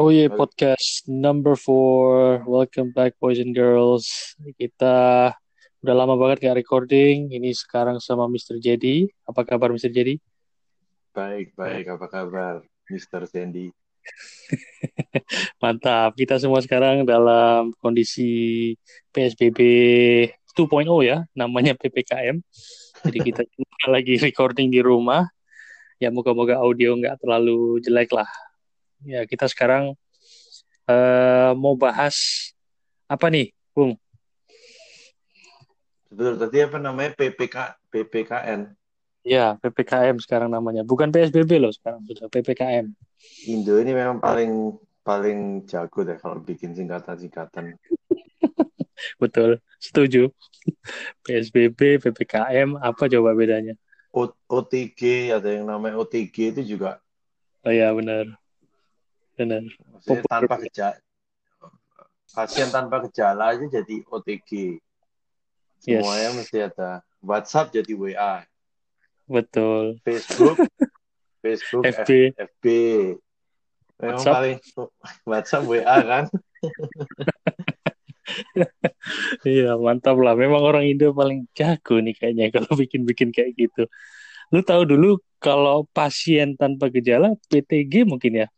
Oh yeah, podcast number four. Welcome back boys and girls. Kita udah lama banget gak recording. Ini sekarang sama Mr. Jedi. Apa kabar Mr. Jedi? Baik, baik. Apa kabar Mr. Sandy? Mantap. Kita semua sekarang dalam kondisi PSBB 2.0 ya, namanya PPKM. Jadi kita lagi recording di rumah. Ya moga-moga audio nggak terlalu jelek lah Ya, kita sekarang uh, mau bahas apa nih, Bung? Betul, tadi apa namanya PPK PPKN. Ya, PPKM sekarang namanya. Bukan PSBB loh sekarang sudah PPKM. Indo ini memang paling paling jago deh kalau bikin singkatan-singkatan. Betul, setuju. PSBB, PPKM, apa coba bedanya? O OTG, ada yang namanya OTG itu juga. Oh ya, benar benar. Maksudnya tanpa gejala pasien tanpa gejala aja jadi OTG semuanya yes. mesti ada. WhatsApp jadi WA betul. Facebook. Facebook FB FB memang WhatsApp. paling WhatsApp WA kan? Iya mantap lah. Memang orang Indo paling jago nih kayaknya kalau bikin-bikin kayak gitu. Lu tahu dulu kalau pasien tanpa gejala PTG mungkin ya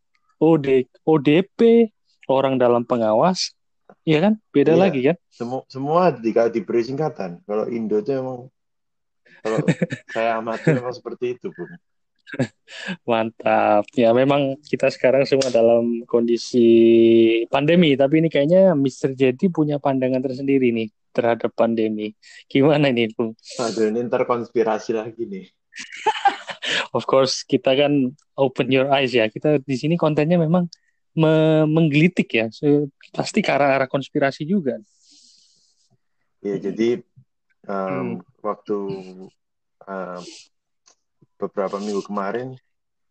OD, ODP, orang dalam pengawas, ya kan? Beda iya, lagi kan? Semua semua di, diberi singkatan. Kalau Indo itu emang kalau saya amati memang seperti itu, Bung. Mantap. Ya memang kita sekarang semua dalam kondisi pandemi, tapi ini kayaknya Mr. Jedi punya pandangan tersendiri nih terhadap pandemi. Gimana nih, Bung? Aduh, ini terkonspirasi lagi nih. of course kita kan open your eyes ya. Kita di sini kontennya memang me menggelitik ya. So, pasti ke arah-arah konspirasi juga. Ya, jadi um, hmm. waktu um, beberapa minggu kemarin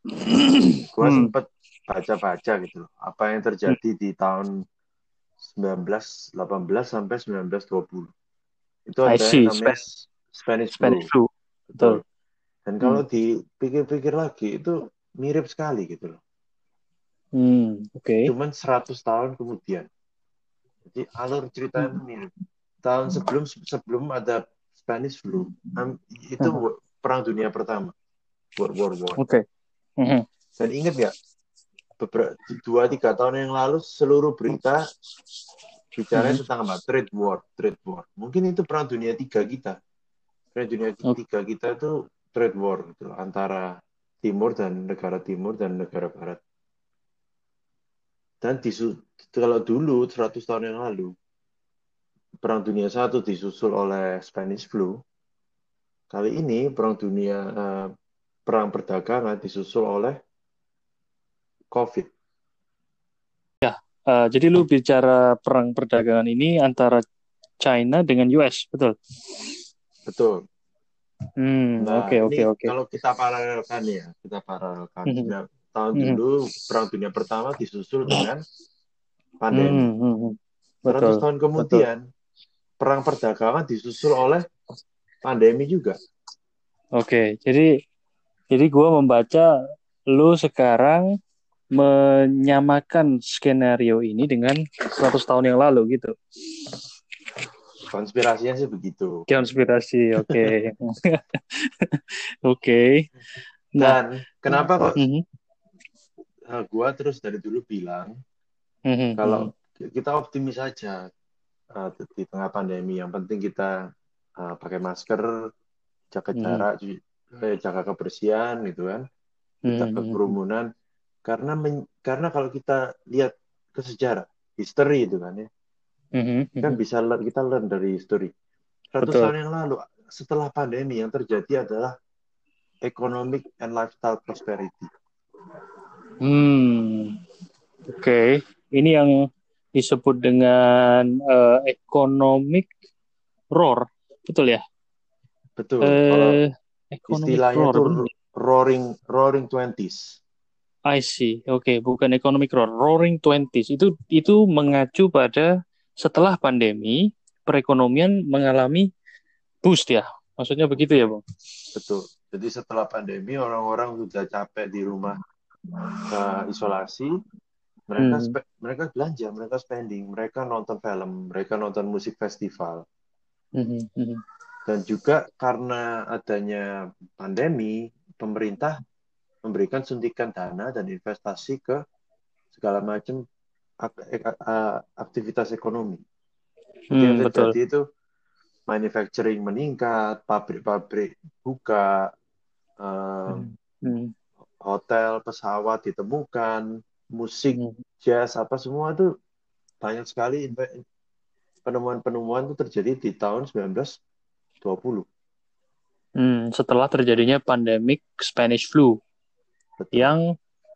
gue hmm. sempat baca-baca gitu apa yang terjadi hmm. di tahun 1918 sampai 1920 itu ada namanya Spanish, Spanish flu. flu. Betul. Dan kalau hmm. dipikir-pikir lagi itu mirip sekali gitu loh. Hmm, oke. Okay. Cuman 100 tahun kemudian. Jadi alur ceritanya hmm. mirip. Tahun sebelum sebelum ada Spanish flu, itu hmm. perang dunia pertama. World War One. Oke. Okay. Hmm. Dan ingat ya, beberapa dua tiga tahun yang lalu seluruh berita bicara hmm. tentang apa? Trade war, trade war. Mungkin itu perang dunia tiga kita. Perang dunia tiga kita itu trade war gitu, antara timur dan negara timur dan negara barat. Dan di, kalau dulu 100 tahun yang lalu Perang Dunia Satu disusul oleh Spanish Flu. Kali ini Perang Dunia uh, Perang Perdagangan disusul oleh COVID. Ya, uh, jadi lu bicara perang perdagangan ini antara China dengan US, betul? Betul. Hmm, nah, oke oke oke. Kalau kita paralelkan ya, kita paralelkan. Hmm. Ya, tahun hmm. dulu Perang Dunia Pertama disusul dengan pandemi. Hmm. Hmm. hmm. Betul, 100 tahun kemudian betul. perang perdagangan disusul oleh pandemi juga. Oke, jadi jadi gue membaca lu sekarang menyamakan skenario ini dengan 100 tahun yang lalu gitu. Konspirasinya sih begitu. Konspirasi, oke. Okay. oke. Okay. Nah, Dan kenapa kok mm -hmm. gua terus dari dulu bilang mm -hmm. kalau kita optimis saja uh, di tengah pandemi. Yang penting kita uh, pakai masker, jaga jarak, mm -hmm. jaga kebersihan gitu kan, kita mm -hmm. kerumunan. Karena men karena kalau kita lihat ke sejarah, history itu kan ya, Mm-hmm. Kan bisa learn, kita learn dari history. Satu tahun yang lalu, setelah pandemi yang terjadi adalah economic and lifestyle prosperity. Hmm, oke. Okay. Ini yang disebut dengan uh, economic roar, betul ya? Betul. Uh, istilahnya roar. itu roaring roaring twenties. I see. Oke, okay. bukan economic roar, roaring twenties. Itu itu mengacu pada setelah pandemi perekonomian mengalami boost ya. Maksudnya begitu ya, Bang? Betul. Jadi setelah pandemi orang-orang sudah capek di rumah uh, isolasi. Mereka hmm. mereka belanja, mereka spending, mereka nonton film, mereka nonton musik festival. Hmm. Hmm. Dan juga karena adanya pandemi, pemerintah memberikan suntikan dana dan investasi ke segala macam aktivitas ekonomi. Hmm, yang terjadi betul. itu manufacturing meningkat, pabrik-pabrik buka, um, hmm. hotel, pesawat ditemukan, musik, hmm. jazz, apa semua itu banyak sekali penemuan-penemuan itu terjadi di tahun 1920. Hmm, setelah terjadinya pandemik Spanish flu Betul. yang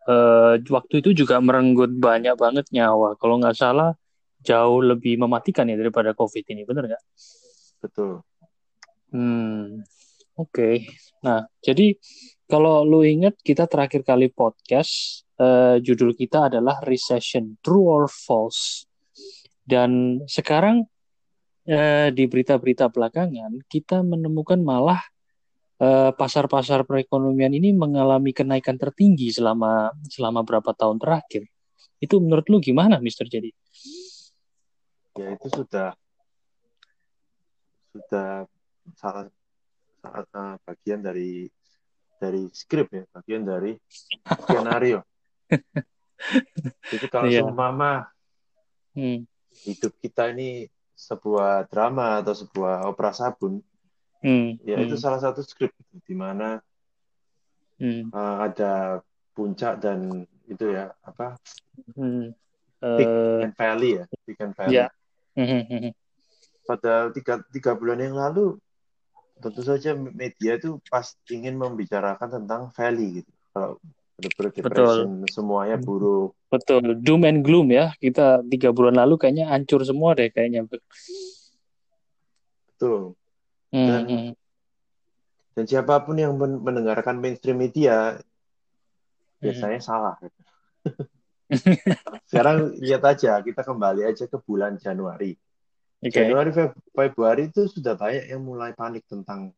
uh, waktu itu juga merenggut banyak banget nyawa. Kalau nggak salah jauh lebih mematikan ya daripada COVID ini, benar nggak? Betul. Hmm, oke. Okay. Nah, jadi kalau lu ingat kita terakhir kali podcast uh, judul kita adalah recession, true or false. Dan sekarang uh, di berita-berita belakangan kita menemukan malah pasar-pasar perekonomian ini mengalami kenaikan tertinggi selama selama berapa tahun terakhir. Itu menurut lu gimana, Mister Jadi? Ya itu sudah sudah salah, salah uh, bagian dari dari skrip ya, bagian dari skenario. Jadi kalau yeah. mama hmm. hidup kita ini sebuah drama atau sebuah opera sabun, Hmm. Ya hmm. itu salah satu skrip di mana hmm. uh, ada puncak dan itu ya apa hmm. uh, peak and valley ya peak and valley. Yeah. Hmm, hmm, hmm. Pada tiga tiga bulan yang lalu tentu saja media itu pas ingin membicarakan tentang valley gitu. Kalau depression Betul. semuanya buruk. Betul, doom and gloom ya. Kita tiga bulan lalu kayaknya hancur semua deh kayaknya. Betul. Dan, hmm. dan siapa pun yang mendengarkan mainstream media biasanya hmm. salah. Sekarang lihat aja, kita kembali aja ke bulan Januari. Okay. Januari, Februari itu sudah banyak yang mulai panik tentang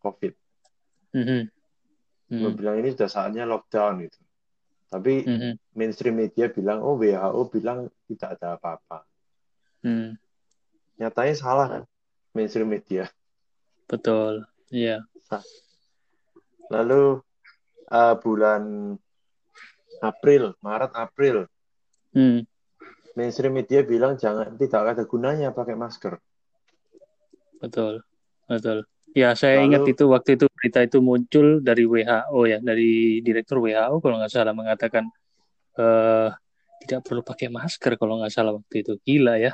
COVID. Mm -hmm. Mm bilang ini sudah saatnya lockdown itu. Tapi mm -hmm. mainstream media bilang, oh WHO bilang tidak ada apa-apa. Mm. Nyatanya salah kan, mainstream media. Betul, iya. Lalu uh, bulan April, Maret, April, hmm. mainstream media bilang jangan tidak ada gunanya pakai masker. Betul, betul. Ya, saya Lalu, ingat itu waktu itu berita itu muncul dari WHO ya, dari direktur WHO kalau nggak salah mengatakan uh, tidak perlu pakai masker kalau nggak salah waktu itu. Gila ya,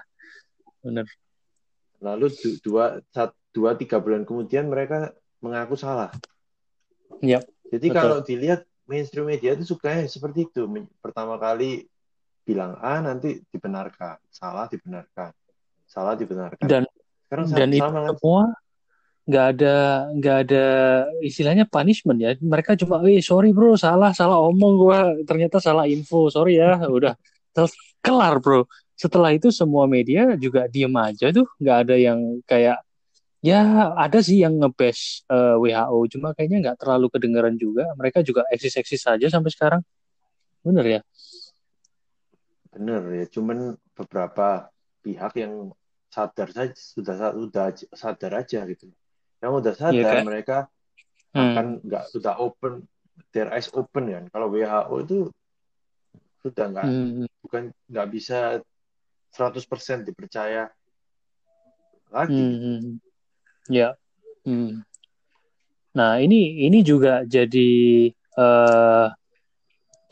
benar. Lalu dua dua tiga bulan kemudian mereka mengaku salah. Yep, Jadi betul. kalau dilihat mainstream media itu sukanya seperti itu. Pertama kali bilang A nanti dibenarkan, salah dibenarkan, salah dibenarkan. Dan Sekarang dan sama, itu sama semua nggak ada nggak ada istilahnya punishment ya. Mereka cuma, eh sorry bro salah salah omong gua ternyata salah info sorry ya udah kelar bro. Setelah itu semua media juga diem aja tuh nggak ada yang kayak Ya ada sih yang ngebes uh, WHO, cuma kayaknya nggak terlalu kedengeran juga. Mereka juga eksis-eksis saja sampai sekarang. Bener ya? Bener ya, cuman beberapa pihak yang sadar saja sudah sudah sadar aja gitu. Yang udah iya, sadar ya, kayak... mereka hmm. akan nggak sudah open their eyes open kan. Kalau WHO itu sudah nggak hmm. bukan nggak bisa 100% dipercaya lagi. Hmm. Ya. Hmm. Nah, ini ini juga jadi uh,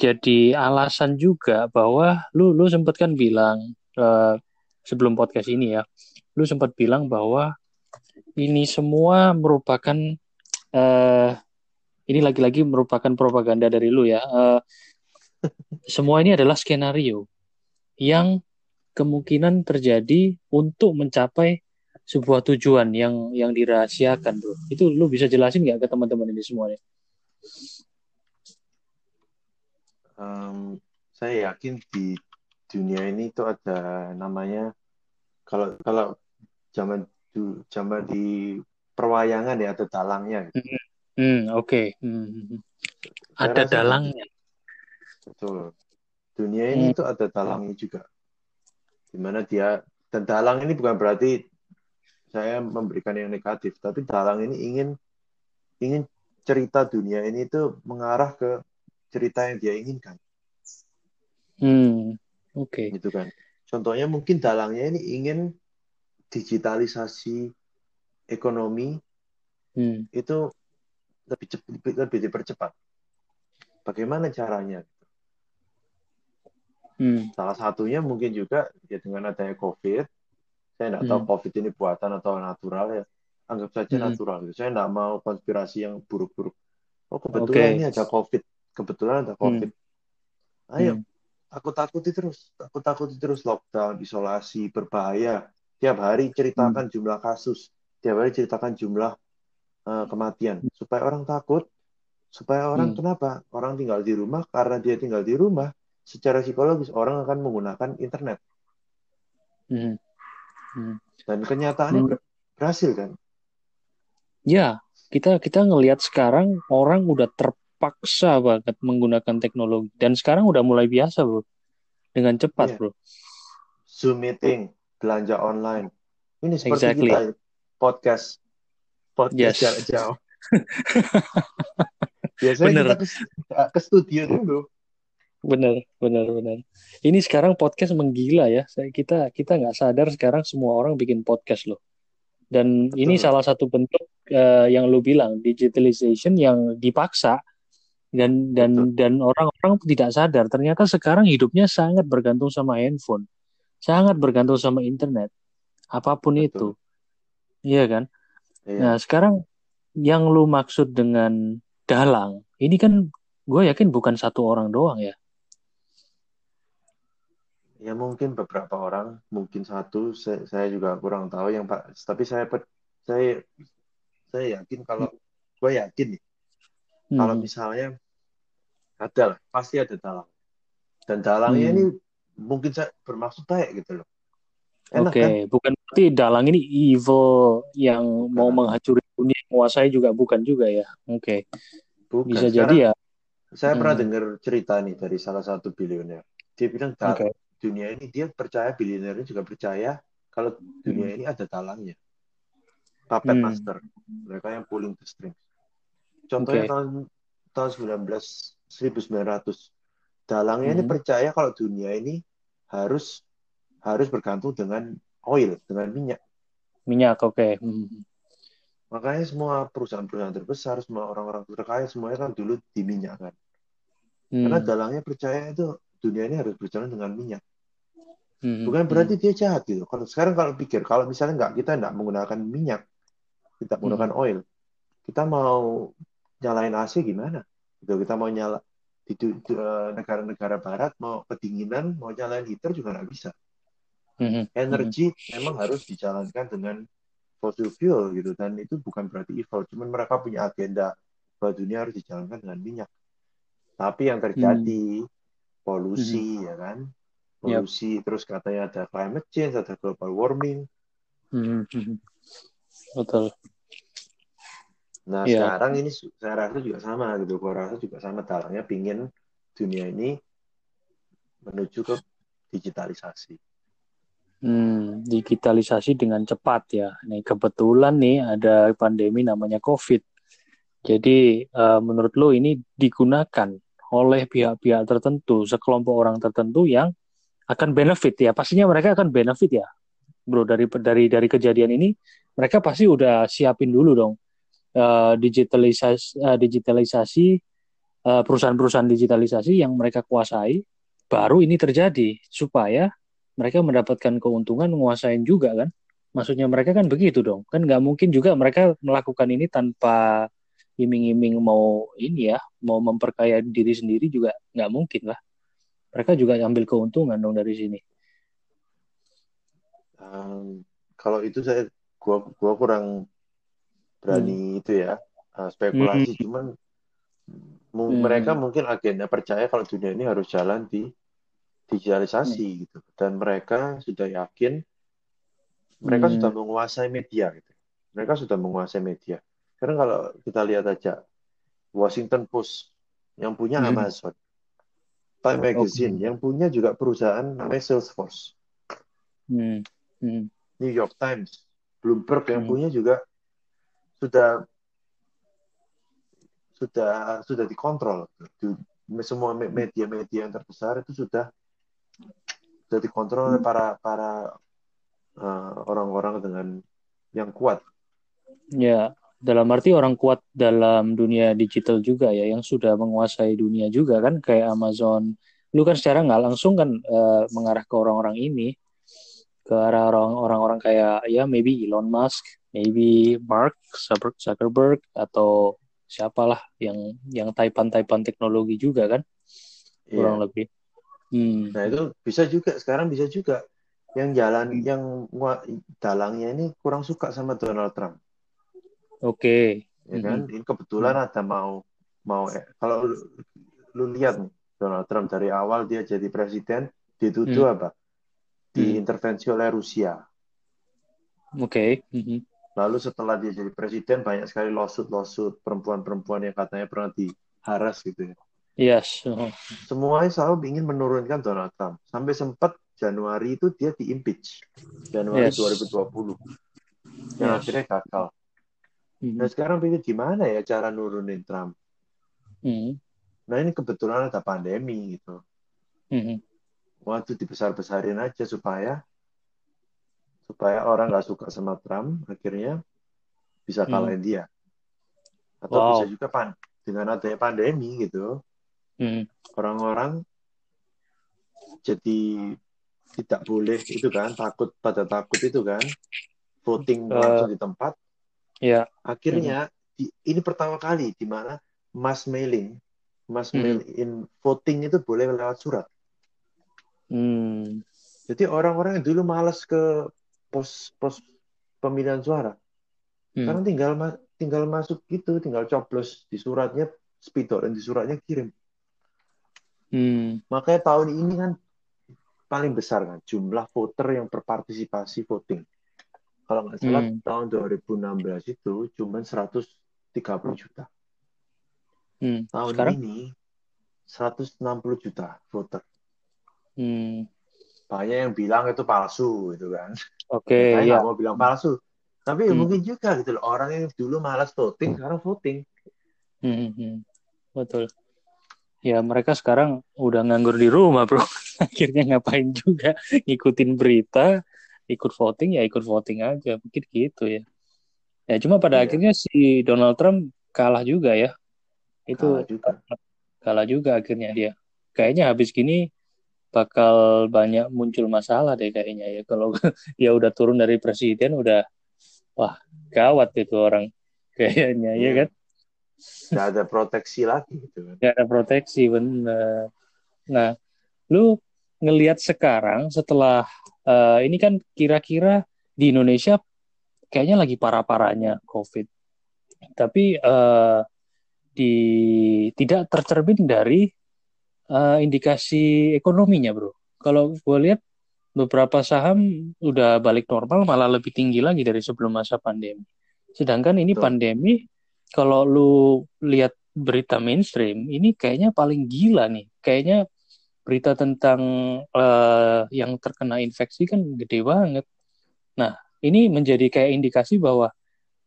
jadi alasan juga bahwa lu lu sempat kan bilang uh, sebelum podcast ini ya, lu sempat bilang bahwa ini semua merupakan uh, ini lagi-lagi merupakan propaganda dari lu ya. Uh, semua ini adalah skenario yang kemungkinan terjadi untuk mencapai sebuah tujuan yang yang dirahasiakan bro itu lu bisa jelasin nggak ke teman-teman ini semuanya um, saya yakin di dunia ini itu ada namanya kalau kalau zaman zaman di perwayangan ya ada dalangnya gitu. hmm, oke okay. hmm. hmm, hmm. ada dalangnya betul dunia ini hmm. tuh ada dalangnya juga di mana dia dan dalang ini bukan berarti saya memberikan yang negatif tapi dalang ini ingin ingin cerita dunia ini itu mengarah ke cerita yang dia inginkan hmm oke okay. gitu kan contohnya mungkin dalangnya ini ingin digitalisasi ekonomi hmm. itu lebih lebih, lebih dipercepat bagaimana caranya Hmm. Salah satunya mungkin juga ya dengan adanya COVID. Saya tidak hmm. tahu COVID ini buatan atau natural ya. Anggap saja hmm. natural. Gitu. Saya tidak mau konspirasi yang buruk-buruk. Oh kebetulan okay. ini ada COVID. Kebetulan ada COVID. Hmm. Ayo, hmm. takut-takuti terus. Takut-takuti terus lockdown, isolasi, berbahaya. Tiap hari ceritakan hmm. jumlah kasus. Tiap hari ceritakan jumlah uh, kematian. Supaya orang takut. Supaya orang hmm. kenapa? Orang tinggal di rumah karena dia tinggal di rumah secara psikologis orang akan menggunakan internet. Hmm. Hmm. Dan kenyataannya hmm. berhasil kan? Ya, kita kita ngelihat sekarang orang udah terpaksa banget menggunakan teknologi dan sekarang udah mulai biasa bro, dengan cepat yeah. bro. Zoom meeting, belanja online, ini seperti exactly. kita podcast, podcast yes. jarak jauh. Biasanya Bener. kita ke, ke studio dulu Benar, benar, benar. Ini sekarang podcast menggila ya. Saya kita kita nggak sadar sekarang semua orang bikin podcast loh. Dan Betul. ini salah satu bentuk uh, yang lu bilang digitalization yang dipaksa dan dan Betul. dan orang-orang tidak sadar ternyata sekarang hidupnya sangat bergantung sama handphone, sangat bergantung sama internet, apa pun Betul. itu, iya kan? Iya. Nah sekarang yang lu maksud dengan dalang ini kan gue yakin bukan satu orang doang ya ya mungkin beberapa orang mungkin satu saya, saya juga kurang tahu yang pak tapi saya saya saya yakin kalau gue yakin nih hmm. kalau misalnya ada lah pasti ada dalang dan dalangnya hmm. ini mungkin saya bermaksud baik gitu loh Oke, okay. kan? bukan berarti dalang ini evil yang bukan. mau menghancurkan dunia menguasai juga bukan juga ya. Oke. Okay. Bisa Sekarang, jadi ya. Saya hmm. pernah dengar cerita nih dari salah satu bilioner. Dia bilang okay dunia ini dia percaya ini juga percaya kalau dunia hmm. ini ada dalangnya puppet hmm. master mereka yang pulling the strings contohnya okay. tahun tahun 19 1900 dalangnya hmm. ini percaya kalau dunia ini harus harus bergantung dengan oil dengan minyak minyak oke okay. hmm. makanya semua perusahaan-perusahaan terbesar semua orang-orang terkaya semuanya kan dulu di minyak kan hmm. karena dalangnya percaya itu dunia ini harus berjalan dengan minyak Hmm, Bukan berarti hmm. dia jahat gitu. Kalau sekarang kalau pikir kalau misalnya nggak kita nggak menggunakan minyak, kita menggunakan hmm. oil, kita mau nyalain AC gimana? Gitu kita mau nyala di eh, negara-negara barat mau kedinginan mau nyalain heater juga nggak bisa. Hmm. Energi hmm. memang harus dijalankan dengan fossil fuel gitu dan itu bukan berarti evil, cuman mereka punya agenda bahwa dunia harus dijalankan dengan minyak. Tapi yang terjadi hmm. polusi hmm. ya kan, polusi yep. terus katanya ada climate change ada global warming. Hmm. betul. Nah yeah. sekarang ini saya rasa juga sama gitu. Gua rasa juga sama. Dalangnya pingin dunia ini menuju ke digitalisasi. Hmm, digitalisasi dengan cepat ya. Nih kebetulan nih ada pandemi namanya covid. Jadi uh, menurut lo ini digunakan oleh pihak-pihak tertentu, sekelompok orang tertentu yang akan benefit ya. Pastinya mereka akan benefit ya bro. Dari dari dari kejadian ini mereka pasti udah siapin dulu dong uh, digitalisasi uh, digitalisasi uh, perusahaan-perusahaan digitalisasi yang mereka kuasai. Baru ini terjadi supaya mereka mendapatkan keuntungan menguasain juga kan. Maksudnya mereka kan begitu dong. Kan nggak mungkin juga mereka melakukan ini tanpa iming-iming mau ini ya mau memperkaya diri sendiri juga nggak mungkin lah mereka juga ambil keuntungan dong dari sini. Um, kalau itu saya gua gua kurang berani hmm. itu ya uh, spekulasi hmm. cuman hmm. mereka mungkin agenda percaya kalau dunia ini harus jalan di digitalisasi hmm. gitu dan mereka sudah yakin mereka hmm. sudah menguasai media gitu mereka sudah menguasai media karena kalau kita lihat aja Washington Post yang punya hmm. Amazon Time Magazine okay. yang punya juga perusahaan namanya Salesforce. Hmm. Hmm. New York Times, Bloomberg yang hmm. punya juga sudah sudah sudah dikontrol. Semua media-media yang terbesar itu sudah sudah dikontrol oleh para para uh, orang-orang dengan yang kuat. Ya, dalam arti orang kuat dalam dunia digital juga ya yang sudah menguasai dunia juga kan kayak Amazon lu kan secara nggak langsung kan uh, mengarah ke orang-orang ini ke arah orang-orang kayak ya maybe Elon Musk maybe Mark Zuckerberg atau siapalah yang yang taipan-taipan teknologi juga kan yeah. kurang lebih hmm. nah itu bisa juga sekarang bisa juga yang jalan yang dalangnya ini kurang suka sama Donald Trump Oke. Okay. Ya kan? Ini kebetulan ada mau mau eh, kalau lu, lu lihat nih Donald Trump dari awal dia jadi presiden dituduh mm. apa? Diintervensi oleh Rusia. Oke. Okay. Mm-hmm. Lalu setelah dia jadi presiden banyak sekali lawsuit-lawsuit perempuan-perempuan yang katanya pernah diharas gitu ya. Yes. Uh-huh. Semuanya selalu ingin menurunkan Donald Trump. Sampai sempat Januari itu dia diimpeach. Januari yes. 2020. Yang yes. akhirnya gagal. Hmm. Nah sekarang pikir gimana ya cara nurunin Trump? Hmm. Nah ini kebetulan ada pandemi gitu. Hmm. Waktu dibesar-besarin aja supaya supaya orang nggak suka sama Trump akhirnya bisa hmm. kalahin hmm. dia. Atau wow. bisa juga pan dengan adanya pandemi gitu. Hmm. Orang-orang jadi tidak boleh itu kan takut pada takut itu kan voting uh, langsung di tempat Ya. Akhirnya hmm. di, ini pertama kali di mana mass mailing, mass hmm. mail in voting itu boleh lewat surat. Hmm. Jadi orang-orang yang dulu malas ke pos pos pemilihan suara, hmm. sekarang tinggal tinggal masuk gitu, tinggal coblos di suratnya spidol dan di suratnya kirim. Hmm. Makanya tahun ini kan paling besar kan jumlah voter yang berpartisipasi voting kalau nggak salah hmm. tahun 2016 itu cuma 130 juta. Hmm. Tahun Sekarang? ini 160 juta voter. Hmm. Banyak yang bilang itu palsu gitu kan. Oke, okay, ya. mau bilang palsu. Tapi ya hmm. mungkin juga gitu loh. Orang yang dulu malas voting, sekarang voting. Hmm, hmm, hmm. Betul. Ya mereka sekarang udah nganggur di rumah bro. Akhirnya ngapain juga ngikutin berita, ikut voting ya ikut voting aja. Mungkin gitu ya. Ya cuma pada iya. akhirnya si Donald Trump kalah juga ya. Itu kalah juga. kalah juga akhirnya dia. Kayaknya habis gini bakal banyak muncul masalah deh kayaknya ya. Kalau dia udah turun dari presiden udah wah gawat itu orang kayaknya ya, ya kan? Nggak ada proteksi lagi gitu kan. Nggak ada proteksi benar nah lu ngelihat sekarang setelah uh, ini kan kira-kira di Indonesia kayaknya lagi parah-parahnya COVID. Tapi uh, di tidak tercermin dari uh, indikasi ekonominya, bro. Kalau gue lihat beberapa saham udah balik normal, malah lebih tinggi lagi dari sebelum masa pandemi. Sedangkan ini Betul. pandemi, kalau lu lihat berita mainstream, ini kayaknya paling gila nih. Kayaknya berita tentang uh, yang terkena infeksi kan gede banget. Nah, ini menjadi kayak indikasi bahwa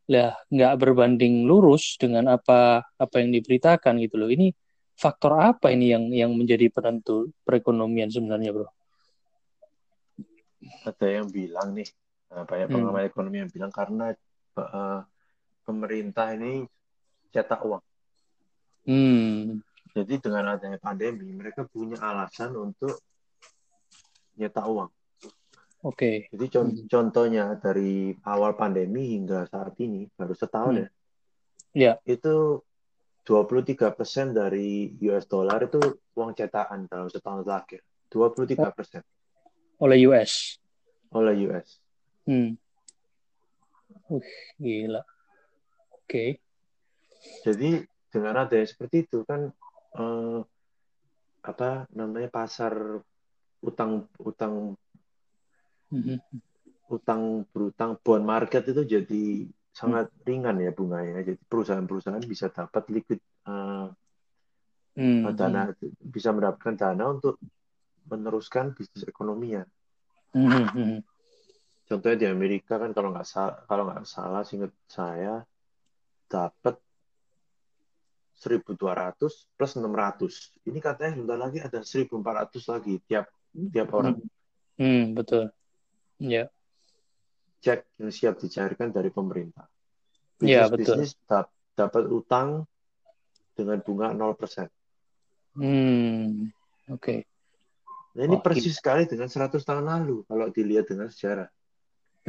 lah nggak berbanding lurus dengan apa apa yang diberitakan gitu loh. Ini faktor apa ini yang yang menjadi penentu perekonomian sebenarnya, bro? Ada yang bilang nih, banyak hmm. pengamat hmm. ekonomi yang bilang karena uh, pemerintah ini cetak uang. Hmm. Jadi dengan adanya pandemi, mereka punya alasan untuk nyetak uang. Oke. Okay. Jadi con hmm. contohnya dari awal pandemi hingga saat ini baru setahun hmm. ya. Iya. Itu 23% dari US dollar itu uang cetakan dalam setahun terakhir. 23%. Oleh US. Oleh US. Hmm. Uh, gila. Oke. Okay. Jadi dengan adanya seperti itu kan uh, apa namanya pasar utang utang mm-hmm. utang berutang bond market itu jadi sangat mm. ringan ya bunganya. Jadi perusahaan-perusahaan bisa dapat liquid uh, hmm. dana bisa mendapatkan dana untuk meneruskan bisnis ekonominya. Hmm. Contohnya di Amerika kan kalau nggak salah kalau nggak salah singkat saya dapat 1.200 plus 600. Ini katanya sebentar lagi ada 1.400 lagi tiap tiap orang. Hmm, hmm betul. Ya. Yeah. Cek yang siap dicairkan dari pemerintah. Iya, betul. Bisnis dapat utang dengan bunga 0%. Hmm, oke. Okay. Nah, ini oh, persis sekali dengan 100 tahun lalu kalau dilihat dengan sejarah.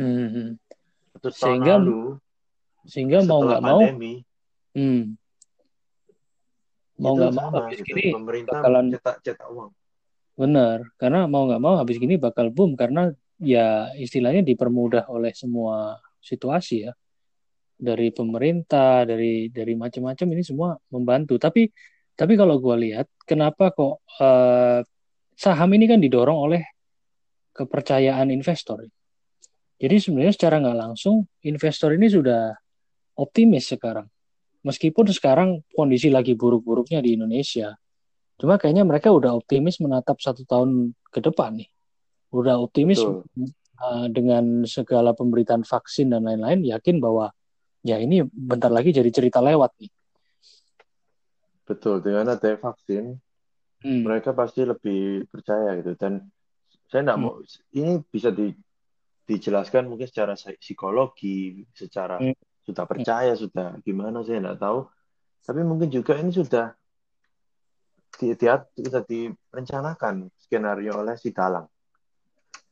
Hmm. 100 hmm. sehingga, tahun lalu sehingga mau nggak mau hmm, mau nggak mau habis gitu. gini pemerintah bakalan cetak cetak uang. Benar karena mau nggak mau habis gini bakal boom karena ya istilahnya dipermudah oleh semua situasi ya. Dari pemerintah dari dari macam-macam ini semua membantu. Tapi tapi kalau gue lihat kenapa kok uh, saham ini kan didorong oleh kepercayaan investor. Jadi sebenarnya secara nggak langsung investor ini sudah optimis sekarang meskipun sekarang kondisi lagi buruk-buruknya di Indonesia. Cuma kayaknya mereka udah optimis menatap satu tahun ke depan nih. Udah optimis uh, dengan segala pemberitaan vaksin dan lain-lain, yakin bahwa ya ini bentar lagi jadi cerita lewat nih. Betul, dengan ada vaksin, hmm. mereka pasti lebih percaya gitu. Dan saya tidak hmm. mau, ini bisa di, dijelaskan mungkin secara psikologi, secara hmm sudah percaya sudah gimana saya tidak tahu tapi mungkin juga ini sudah di, di, sudah direncanakan skenario oleh si Dalang.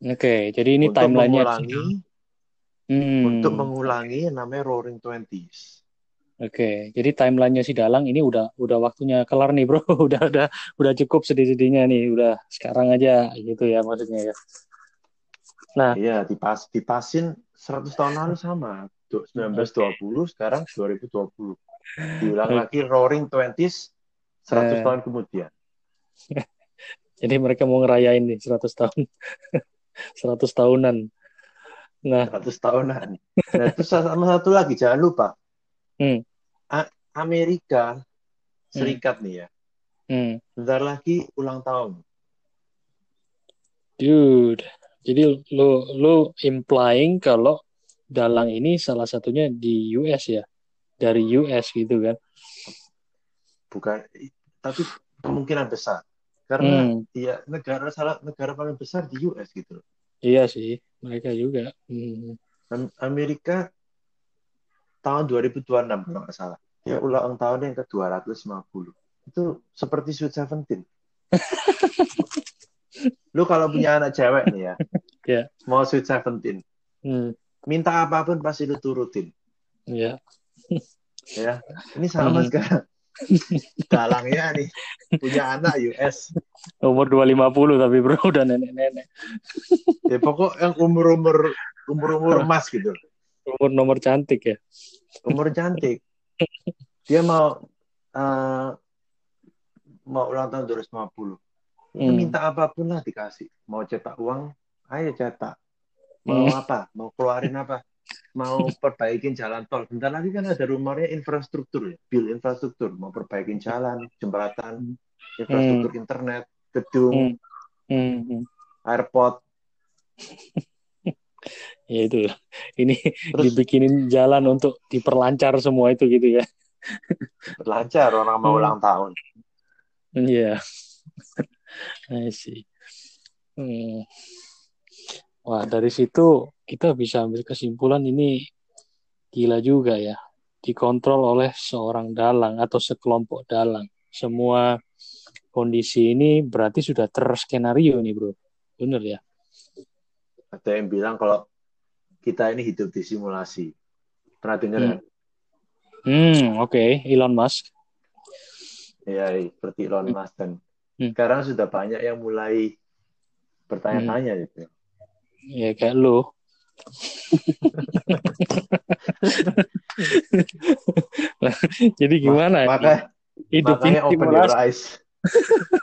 Oke, jadi ini timelinenya hmm. untuk mengulangi yang namanya Roaring Twenties. Oke, jadi timelinenya si Dalang ini udah udah waktunya kelar nih bro, udah udah udah cukup sedih-sedihnya nih, udah sekarang aja gitu ya maksudnya ya. Nah, iya dipas dipasin 100 tahun lalu sama. 1920 sekarang 2020 diulang lagi roaring twenties 100 eh. tahun kemudian. Jadi mereka mau ngerayain nih 100 tahun. 100 tahunan. Nah. 100 tahunan. Nah terus sama satu lagi jangan lupa. Hmm. Amerika Serikat hmm. nih ya. Hmm. bentar lagi ulang tahun. Dude. Jadi lo lo implying kalau dalang ini salah satunya di US ya. Dari US gitu kan. Bukan tapi kemungkinan besar. Karena hmm. ya negara salah negara paling besar di US gitu iya sih mereka juga. Hmm. Amerika tahun 2026 kalau nggak salah. Ya. ulang tahun yang ke 250 itu seperti Sweet Seventeen. Lu kalau punya anak cewek nih ya yeah. mau Sweet Seventeen. Hmm minta apa pun pasti lu turutin. Iya. ya, ini sama hmm. sekarang. Dalangnya nih punya anak US. Umur 250 tapi bro udah nenek-nenek. ya pokok yang umur-umur umur-umur emas gitu. Umur nomor cantik ya. Umur cantik. Dia mau uh, mau ulang tahun 250. Hmm. Minta apa pun lah dikasih. Mau cetak uang, ayo cetak mau hmm. apa mau keluarin apa mau perbaikin jalan tol bentar lagi kan ada rumornya infrastruktur ya bil infrastruktur mau perbaikin jalan jembatan infrastruktur hmm. internet gedung hmm. Hmm. hmm. airport ya itu ini Terus, dibikinin jalan untuk diperlancar semua itu gitu ya lancar orang mau hmm. ulang tahun iya yeah. I see hmm. Wah, dari situ kita bisa ambil kesimpulan ini gila juga ya. Dikontrol oleh seorang dalang atau sekelompok dalang. Semua kondisi ini berarti sudah terskenario nih, Bro. Bener ya? Ada yang bilang kalau kita ini hidup di simulasi. Pernah dengar hmm. kan? Hmm, oke. Okay. Elon Musk. Ya, seperti Elon Musk dan hmm. sekarang sudah banyak yang mulai bertanya-tanya hmm. gitu ya kayak lu. Jadi gimana maka hidup makanya ini open your eyes.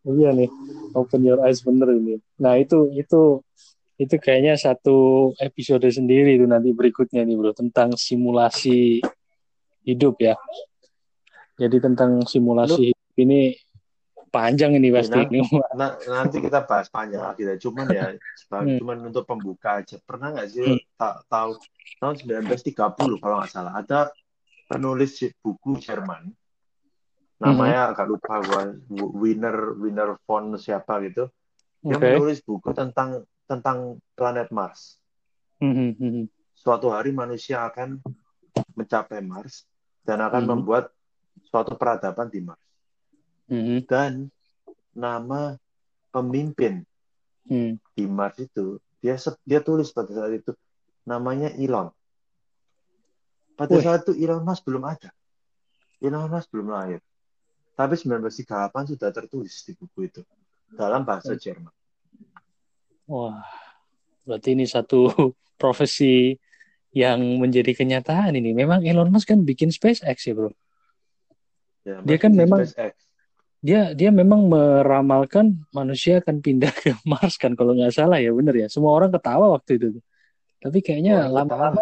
Iya nih open your eyes bener ini. Nah itu itu itu kayaknya satu episode sendiri itu nanti berikutnya nih bro tentang simulasi hidup ya. Jadi tentang simulasi lu, ini panjang ini pasti. Ya, ini. Nah, nanti kita bahas panjang lagi deh. Cuman ya, hmm. cuman untuk pembuka aja. Pernah nggak sih hmm. tak tahu tahun 1930 kalau nggak salah ada penulis buku Jerman namanya hmm. agak lupa gua winner winner von siapa gitu dia okay. menulis buku tentang tentang planet Mars. Hmm. Suatu hari manusia akan mencapai Mars dan akan hmm. membuat suatu peradaban di Mars hmm. dan nama pemimpin hmm. di Mars itu dia dia tulis pada saat itu namanya Elon. Pada Wih. saat itu Elon Musk belum ada. Elon Musk belum lahir. Tapi 1938 sudah tertulis di buku itu dalam bahasa Jerman. Wah, berarti ini satu profesi yang menjadi kenyataan ini. Memang Elon Musk kan bikin SpaceX ya, Bro. Ya, dia kan memang SpaceX dia dia memang meramalkan manusia akan pindah ke Mars kan kalau nggak salah ya bener ya semua orang ketawa waktu itu tapi kayaknya lama-lama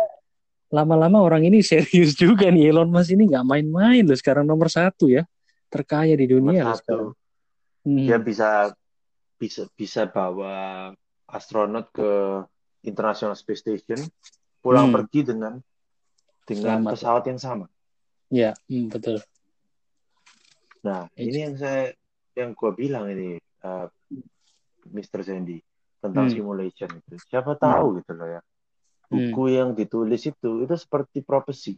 lama-lama orang ini serius juga nih Elon Musk ini nggak main-main loh sekarang nomor satu ya terkaya di dunia nomor satu. Hmm. dia bisa bisa bisa bawa astronot ke International Space Station pulang hmm. pergi dengan dengan Selamat. pesawat yang sama ya hmm, betul Nah, ini yang saya yang gue bilang ini uh, Mr. Sandy tentang hmm. simulation itu. Siapa tahu hmm. gitu loh ya. Buku hmm. yang ditulis itu itu seperti profesi.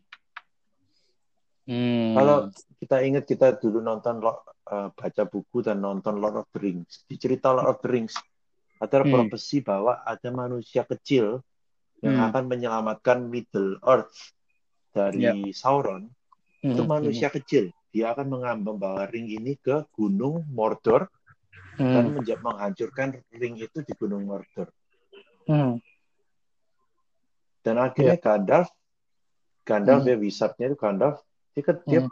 Hmm. Kalau kita ingat kita dulu nonton uh, baca buku dan nonton Lord of the Rings, di cerita Lord of the Rings ada hmm. profesi bahwa ada manusia kecil yang hmm. akan menyelamatkan Middle Earth dari yep. Ya. Sauron. Hmm. Itu manusia hmm. kecil dia akan membawa ring ini ke Gunung Mordor hmm. dan menghancurkan ring itu di Gunung Mordor. Hmm. Dan akhirnya yeah. Gandalf, Gandalf hmm. ya wizardnya itu Gandalf, dia, dia hmm.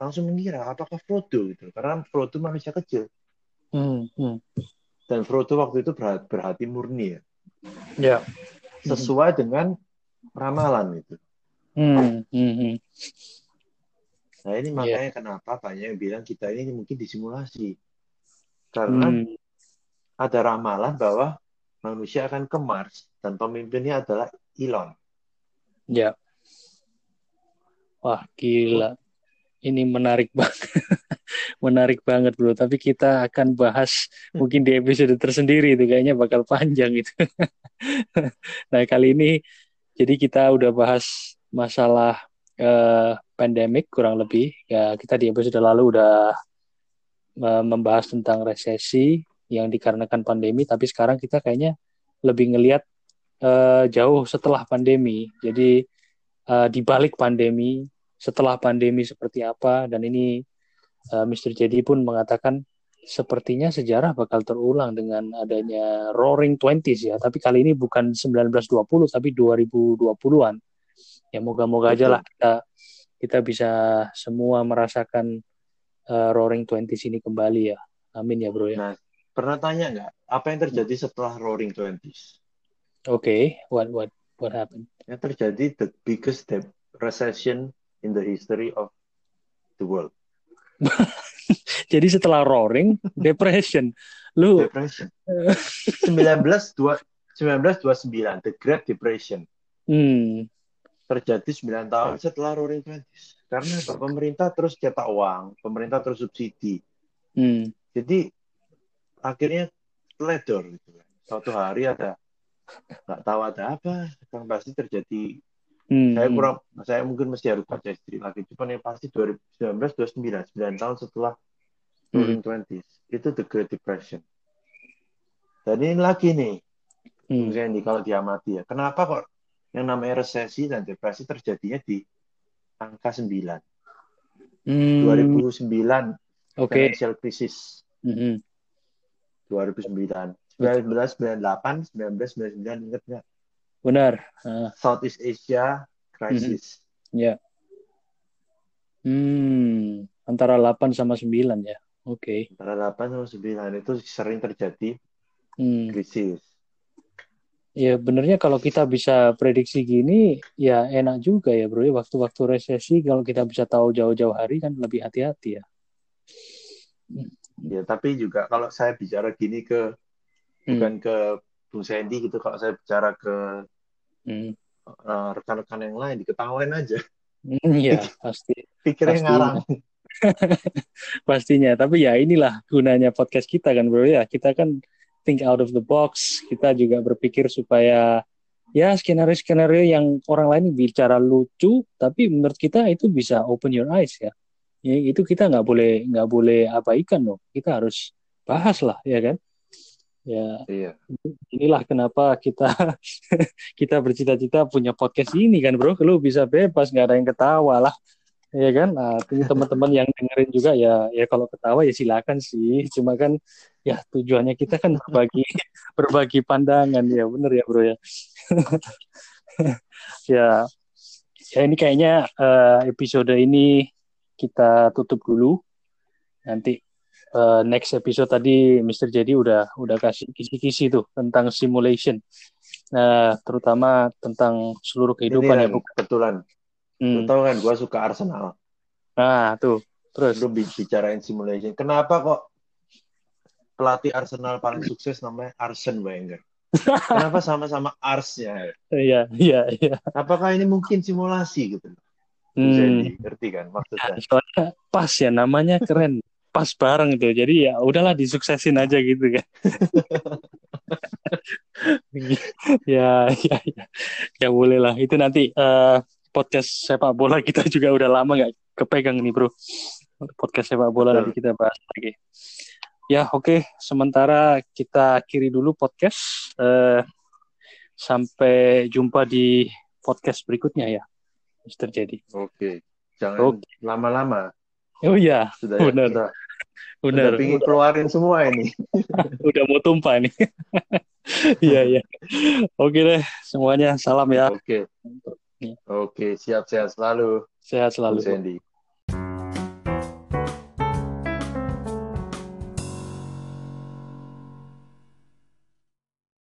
langsung mengira apakah Frodo gitu, karena Frodo manusia kecil. Hmm. Hmm. Dan Frodo waktu itu berhati, berhati murni ya. Yeah. Sesuai dengan ramalan itu. Hmm. Hmm. Nah ini iya. makanya yeah. kenapa banyak yang bilang kita ini mungkin disimulasi. Karena hmm. ada ramalan bahwa manusia akan ke Mars dan pemimpinnya adalah Elon. Ya. Wah gila. Ini menarik banget. menarik banget bro. Tapi kita akan bahas mungkin di episode tersendiri itu kayaknya bakal panjang itu. nah kali ini jadi kita udah bahas masalah uh, pandemik kurang lebih. Ya kita di episode lalu udah uh, membahas tentang resesi yang dikarenakan pandemi tapi sekarang kita kayaknya lebih ngelihat uh, jauh setelah pandemi. Jadi uh, di balik pandemi setelah pandemi seperti apa dan ini uh, Mr. Jadi pun mengatakan sepertinya sejarah bakal terulang dengan adanya Roaring Twenties ya. Tapi kali ini bukan 1920 tapi 2020-an ya moga-moga aja lah kita kita bisa semua merasakan uh, Roaring Twenties ini kembali ya. Amin ya bro ya. Nah, pernah tanya nggak apa yang terjadi setelah Roaring Twenties? Oke, okay. what what what happened? Yang terjadi the biggest debt recession in the history of the world. Jadi setelah Roaring, depression. Lu depression. 19 1929 the Great Depression. Hmm terjadi 9 tahun setelah Roaring Twenties. Karena pemerintah terus cetak uang, pemerintah terus subsidi. Hmm. Jadi akhirnya teledor gitu. Suatu hari ada nggak tahu ada apa, yang pasti terjadi. Hmm. Saya kurang, saya mungkin mesti harus baca istri lagi. Cuma yang pasti 2019, 29, 9 tahun setelah Roaring hmm. Twenties itu the Great Depression. Dan ini lagi nih, hmm. misalnya kalau diamati ya, kenapa kok yang namanya resesi dan depresi terjadinya di angka 9. Hmm. 2009 okay. financial crisis. Mm -hmm. 2009. 1998, 1999 ingat nggak? Benar. Uh. Southeast Asia crisis. Mm -hmm. Ya. Yeah. Hmm, antara 8 sama 9 ya. Oke. Okay. Antara 8 sama 9 itu sering terjadi hmm. krisis. Ya benernya kalau kita bisa prediksi gini ya enak juga ya bro ya waktu-waktu resesi kalau kita bisa tahu jauh-jauh hari kan lebih hati-hati ya. Ya, tapi juga kalau saya bicara gini ke hmm. bukan ke Bung Sandy gitu, kalau saya bicara ke hmm. uh, rekan-rekan yang lain diketawain aja. Iya, hmm, pasti. Pikirnya ngarang. Pastinya, tapi ya inilah gunanya podcast kita kan, Bro ya. Kita kan think out of the box. Kita juga berpikir supaya ya skenario-skenario yang orang lain bicara lucu, tapi menurut kita itu bisa open your eyes ya. Ya itu kita nggak boleh nggak boleh abaikan loh. Kita harus bahas lah, ya kan? Ya, iya. inilah kenapa kita kita bercita-cita punya podcast ini kan, bro. Lu bisa bebas, nggak ada yang ketawa lah ya kan? Nah, teman-teman yang dengerin juga ya ya kalau ketawa ya silakan sih. Cuma kan ya tujuannya kita kan berbagi berbagi pandangan. Ya bener ya bro ya. Ya ya ini kayaknya uh, episode ini kita tutup dulu. Nanti uh, next episode tadi Mr. Jadi udah udah kasih kisi-kisi tuh tentang simulation. Nah terutama tentang seluruh kehidupan ini ya kebetulan Hmm. Lu tau kan gue suka Arsenal. Nah, tuh. Terus lu bicarain simulation. Kenapa kok pelatih Arsenal paling sukses namanya Arsene Wenger? Kenapa sama-sama Arsnya? Iya, iya, iya. Apakah ini mungkin simulasi gitu? Hmm. Jadi, ngerti kan maksudnya? Ya, soalnya pas ya namanya keren. Pas bareng itu. Jadi ya udahlah disuksesin aja gitu kan. ya, ya, ya. Ya boleh lah. Itu nanti uh, podcast sepak bola kita juga udah lama nggak kepegang nih bro. Podcast sepak bola nanti kita bahas lagi. Ya oke, okay. sementara kita akhiri dulu podcast. Uh, sampai jumpa di podcast berikutnya ya, Mister Jadi. Oke, okay. jangan okay. lama-lama. Oh iya, sudah benar. Sudah, benar. Udah pingin keluarin semua ini. udah mau tumpah nih. Iya iya. Oke deh, semuanya salam ya. Oke. Okay. Oke, siap-siap selalu. Sehat selalu. Sandy.